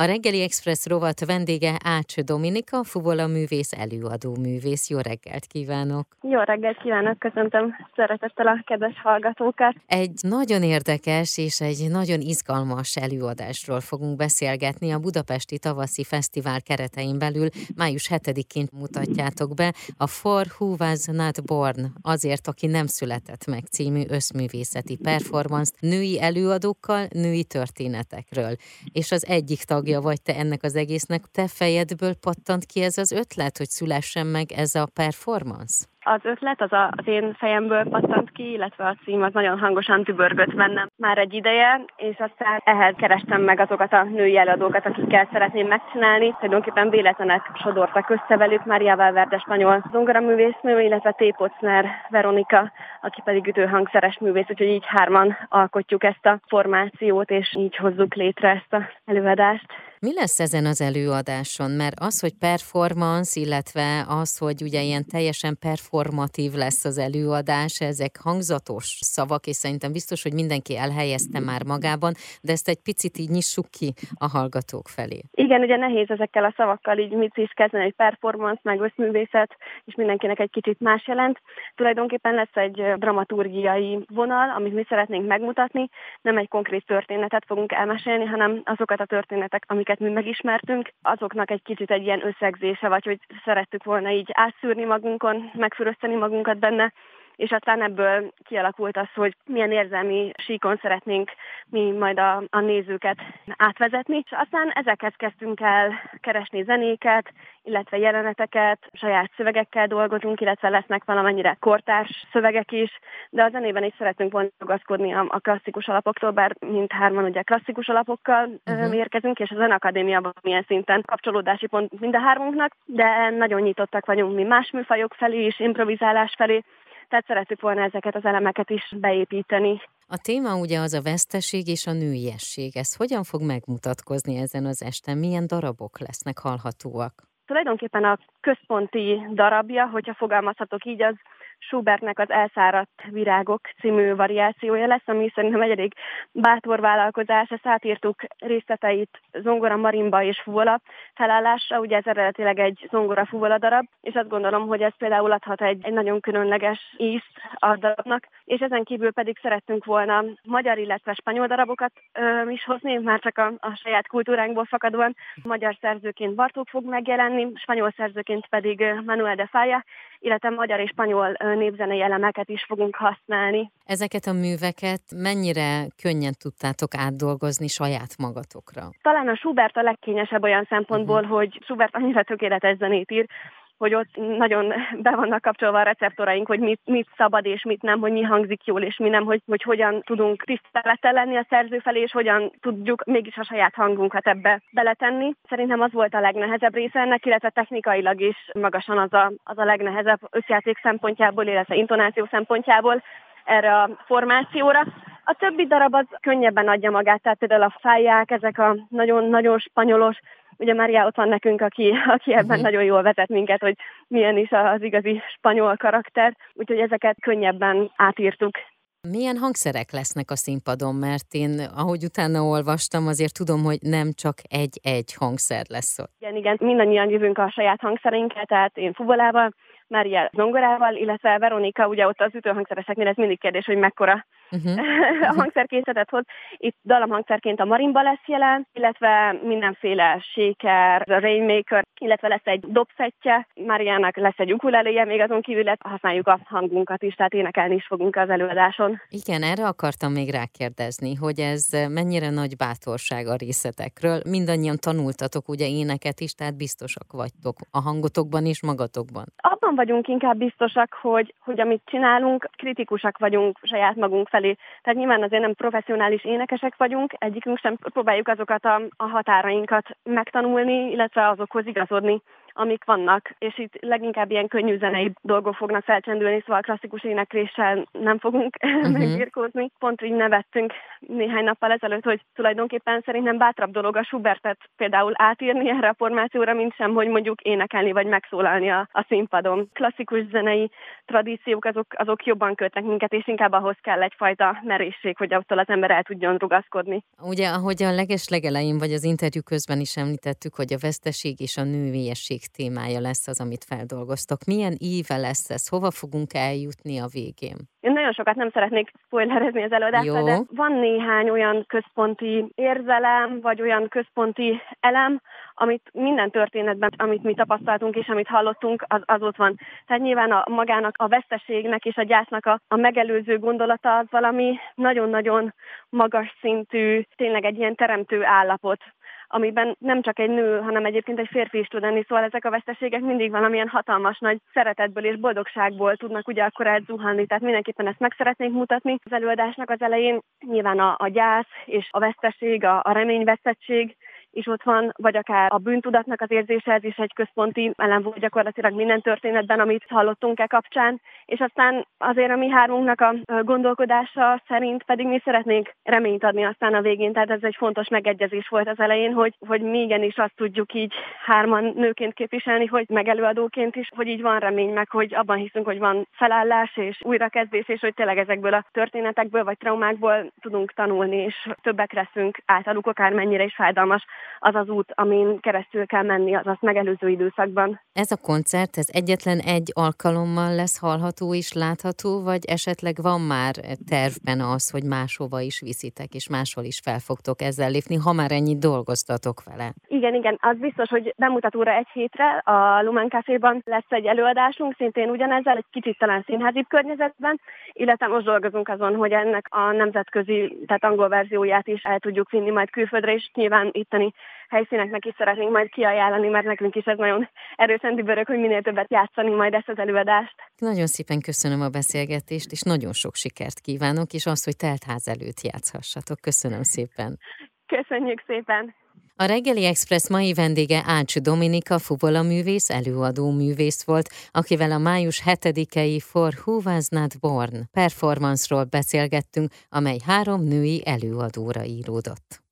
A reggeli Express rovat vendége Ács Dominika, fuvola művész, előadó művész. Jó reggelt kívánok! Jó reggelt kívánok, köszöntöm szeretettel a kedves hallgatókat. Egy nagyon érdekes és egy nagyon izgalmas előadásról fogunk beszélgetni a Budapesti Tavaszi Fesztivál keretein belül. Május 7-én mutatjátok be a For Who Was Not Born, azért, aki nem született meg című összművészeti performance női előadókkal, női történetekről. És az egyik tagja vagy te ennek az egésznek, te fejedből pattant ki ez az ötlet, hogy szülessen meg ez a performance? Az ötlet az a, az én fejemből pattant ki, illetve a cím az nagyon hangosan tübörgött bennem már egy ideje, és aztán ehhez kerestem meg azokat a női előadókat, akikkel szeretném megcsinálni. Tulajdonképpen véletlenek sodortak össze velük, Mária Valverde spanyol zongoraművésznő, illetve T. Pocner Veronika, aki pedig ütőhangszeres művész, úgyhogy így hárman alkotjuk ezt a formációt, és így hozzuk létre ezt a előadást. Mi lesz ezen az előadáson? Mert az, hogy performance, illetve az, hogy ugye ilyen teljesen performatív lesz az előadás, ezek hangzatos szavak, és szerintem biztos, hogy mindenki elhelyezte már magában, de ezt egy picit így nyissuk ki a hallgatók felé. Igen, ugye nehéz ezekkel a szavakkal így mit is kezdeni, egy performance, meg összművészet, és mindenkinek egy kicsit más jelent. Tulajdonképpen lesz egy dramaturgiai vonal, amit mi szeretnénk megmutatni, nem egy konkrét történetet fogunk elmesélni, hanem azokat a történetek, amik amiket mi megismertünk, azoknak egy kicsit egy ilyen összegzése, vagy hogy szerettük volna így átszűrni magunkon, megfürözteni magunkat benne, és aztán ebből kialakult az, hogy milyen érzelmi síkon szeretnénk mi majd a, a nézőket átvezetni. És aztán ezekhez kezdtünk el keresni zenéket, illetve jeleneteket, saját szövegekkel dolgozunk, illetve lesznek valamennyire kortárs szövegek is, de a zenében is szeretünk volna ragaszkodni a, a klasszikus alapoktól, bár mindhárman ugye klasszikus alapokkal uh-huh. érkezünk, és a Zenakadémiában milyen szinten kapcsolódási pont mind a hármunknak, de nagyon nyitottak vagyunk mi más műfajok felé is, improvizálás felé, tehát szeretük volna ezeket az elemeket is beépíteni. A téma ugye az a veszteség és a nőiesség. Ez hogyan fog megmutatkozni ezen az esten? Milyen darabok lesznek hallhatóak? Tulajdonképpen a központi darabja, hogyha fogalmazhatok így, az Schubertnek az Elszáradt virágok című variációja lesz, ami szerintem egy elég bátor vállalkozás. Ezt átírtuk részleteit zongora, marimba és fuvola felállásra. Ugye ez eredetileg egy zongora fuvola darab, és azt gondolom, hogy ez például adhat egy, egy nagyon különleges ízt a darabnak. És ezen kívül pedig szerettünk volna magyar, illetve spanyol darabokat ö, is hozni, már csak a, a saját kultúránkból fakadóan. Magyar szerzőként Bartók fog megjelenni, spanyol szerzőként pedig Manuel de Falla, illetve magyar és spanyol népzenei elemeket is fogunk használni. Ezeket a műveket mennyire könnyen tudtátok átdolgozni saját magatokra? Talán a Schubert a legkényesebb olyan szempontból, uh-huh. hogy Schubert annyira tökéletes zenét ír, hogy ott nagyon be vannak kapcsolva a receptoraink, hogy mit, mit szabad és mit nem, hogy mi hangzik jól és mi nem, hogy, hogy hogyan tudunk tisztelettel lenni a szerző felé, és hogyan tudjuk mégis a saját hangunkat ebbe beletenni. Szerintem az volt a legnehezebb része ennek, illetve technikailag is magasan az a, az a legnehezebb összjáték szempontjából, illetve intonáció szempontjából erre a formációra. A többi darab az könnyebben adja magát, tehát például a fáják, ezek a nagyon-nagyon spanyolos, ugye Mária ott van nekünk, aki, aki ebben uh-huh. nagyon jól vezet minket, hogy milyen is az igazi spanyol karakter, úgyhogy ezeket könnyebben átírtuk. Milyen hangszerek lesznek a színpadon? Mert én, ahogy utána olvastam, azért tudom, hogy nem csak egy-egy hangszer lesz ott. Igen, igen, mindannyian jövünk a saját hangszereinkkel, tehát én fuvolával, Mária zongorával, illetve Veronika, ugye ott az ütőhangszereseknél ez mindig kérdés, hogy mekkora uh-huh. a hangszerkészletet hoz. Itt dalamhangszerként a marimba lesz jelen, illetve mindenféle shaker, a rainmaker, illetve lesz egy dobszettje, Máriának lesz egy ukuleléje, még azon kívül lesz, használjuk a hangunkat is, tehát énekelni is fogunk az előadáson. Igen, erre akartam még rákérdezni, hogy ez mennyire nagy bátorság a részletekről. Mindannyian tanultatok ugye éneket is, tehát biztosak vagytok a hangotokban és magatokban. Abban vagyunk inkább biztosak, hogy, hogy amit csinálunk, kritikusak vagyunk saját magunk felé. Tehát nyilván azért nem professzionális énekesek vagyunk, egyikünk sem próbáljuk azokat a, a határainkat megtanulni, illetve azokhoz igazodni, amik vannak, és itt leginkább ilyen könnyű zenei dolgok fognak felcsendülni, szóval klasszikus énekléssel nem fogunk uh-huh. megbirkózni. Pont így nevettünk néhány nappal ezelőtt, hogy tulajdonképpen szerintem bátrabb dolog a Schubertet például átírni erre a formációra, mint sem, hogy mondjuk énekelni vagy megszólalni a, a színpadon. Klasszikus zenei tradíciók azok, azok jobban kötnek minket, és inkább ahhoz kell egyfajta merészség, hogy attól az ember el tudjon rugaszkodni. Ugye, ahogy a leges legelején, vagy az interjú közben is említettük, hogy a veszteség és a nővélyesség témája lesz az, amit feldolgoztok. Milyen íve lesz ez? Hova fogunk eljutni a végén? Én nagyon sokat nem szeretnék spoilerezni az előadásra, de van néhány olyan központi érzelem, vagy olyan központi elem, amit minden történetben, amit mi tapasztaltunk és amit hallottunk, az, az ott van. Tehát nyilván a magának, a veszteségnek és a gyásznak a, a megelőző gondolata az valami nagyon-nagyon magas szintű, tényleg egy ilyen teremtő állapot amiben nem csak egy nő, hanem egyébként egy férfi is tud enni, szóval ezek a veszteségek mindig valamilyen hatalmas nagy szeretetből és boldogságból tudnak ugye akkor elzuhanni, tehát mindenképpen ezt meg szeretnénk mutatni. Az előadásnak az elején nyilván a, a gyász és a veszteség, a, a reményvesztettség, is ott van, vagy akár a bűntudatnak az érzése, ez is egy központi elem volt gyakorlatilag minden történetben, amit hallottunk e kapcsán, és aztán azért a mi hármunknak a gondolkodása szerint pedig mi szeretnénk reményt adni aztán a végén, tehát ez egy fontos megegyezés volt az elején, hogy, hogy mi igenis azt tudjuk így hárman nőként képviselni, hogy megelőadóként is, hogy így van remény, meg hogy abban hiszünk, hogy van felállás és újrakezdés, és hogy tényleg ezekből a történetekből vagy traumákból tudunk tanulni, és többek leszünk általuk, akár mennyire is fájdalmas az az út, amin keresztül kell menni az azt megelőző időszakban. Ez a koncert, ez egyetlen egy alkalommal lesz hallható és látható, vagy esetleg van már tervben az, hogy máshova is viszitek, és máshol is fel fogtok ezzel lépni, ha már ennyit dolgoztatok vele? Igen, igen, az biztos, hogy bemutatóra egy hétre a Lumen Caféban lesz egy előadásunk, szintén ugyanezzel, egy kicsit talán színházi környezetben, illetve most dolgozunk azon, hogy ennek a nemzetközi, tehát angol verzióját is el tudjuk vinni majd külföldre, és nyilván itteni helyszíneknek is szeretnénk majd kiajánlani, mert nekünk is ez nagyon erősen dübörög, hogy minél többet játszani majd ezt az előadást. Nagyon szépen köszönöm a beszélgetést, és nagyon sok sikert kívánok, és azt, hogy teltház előtt játszhassatok. Köszönöm szépen. Köszönjük szépen. A Reggeli Express mai vendége Ács Dominika fuvola művész, előadó művész volt, akivel a május 7-i For Who Was Not Born performance-ról beszélgettünk, amely három női előadóra íródott.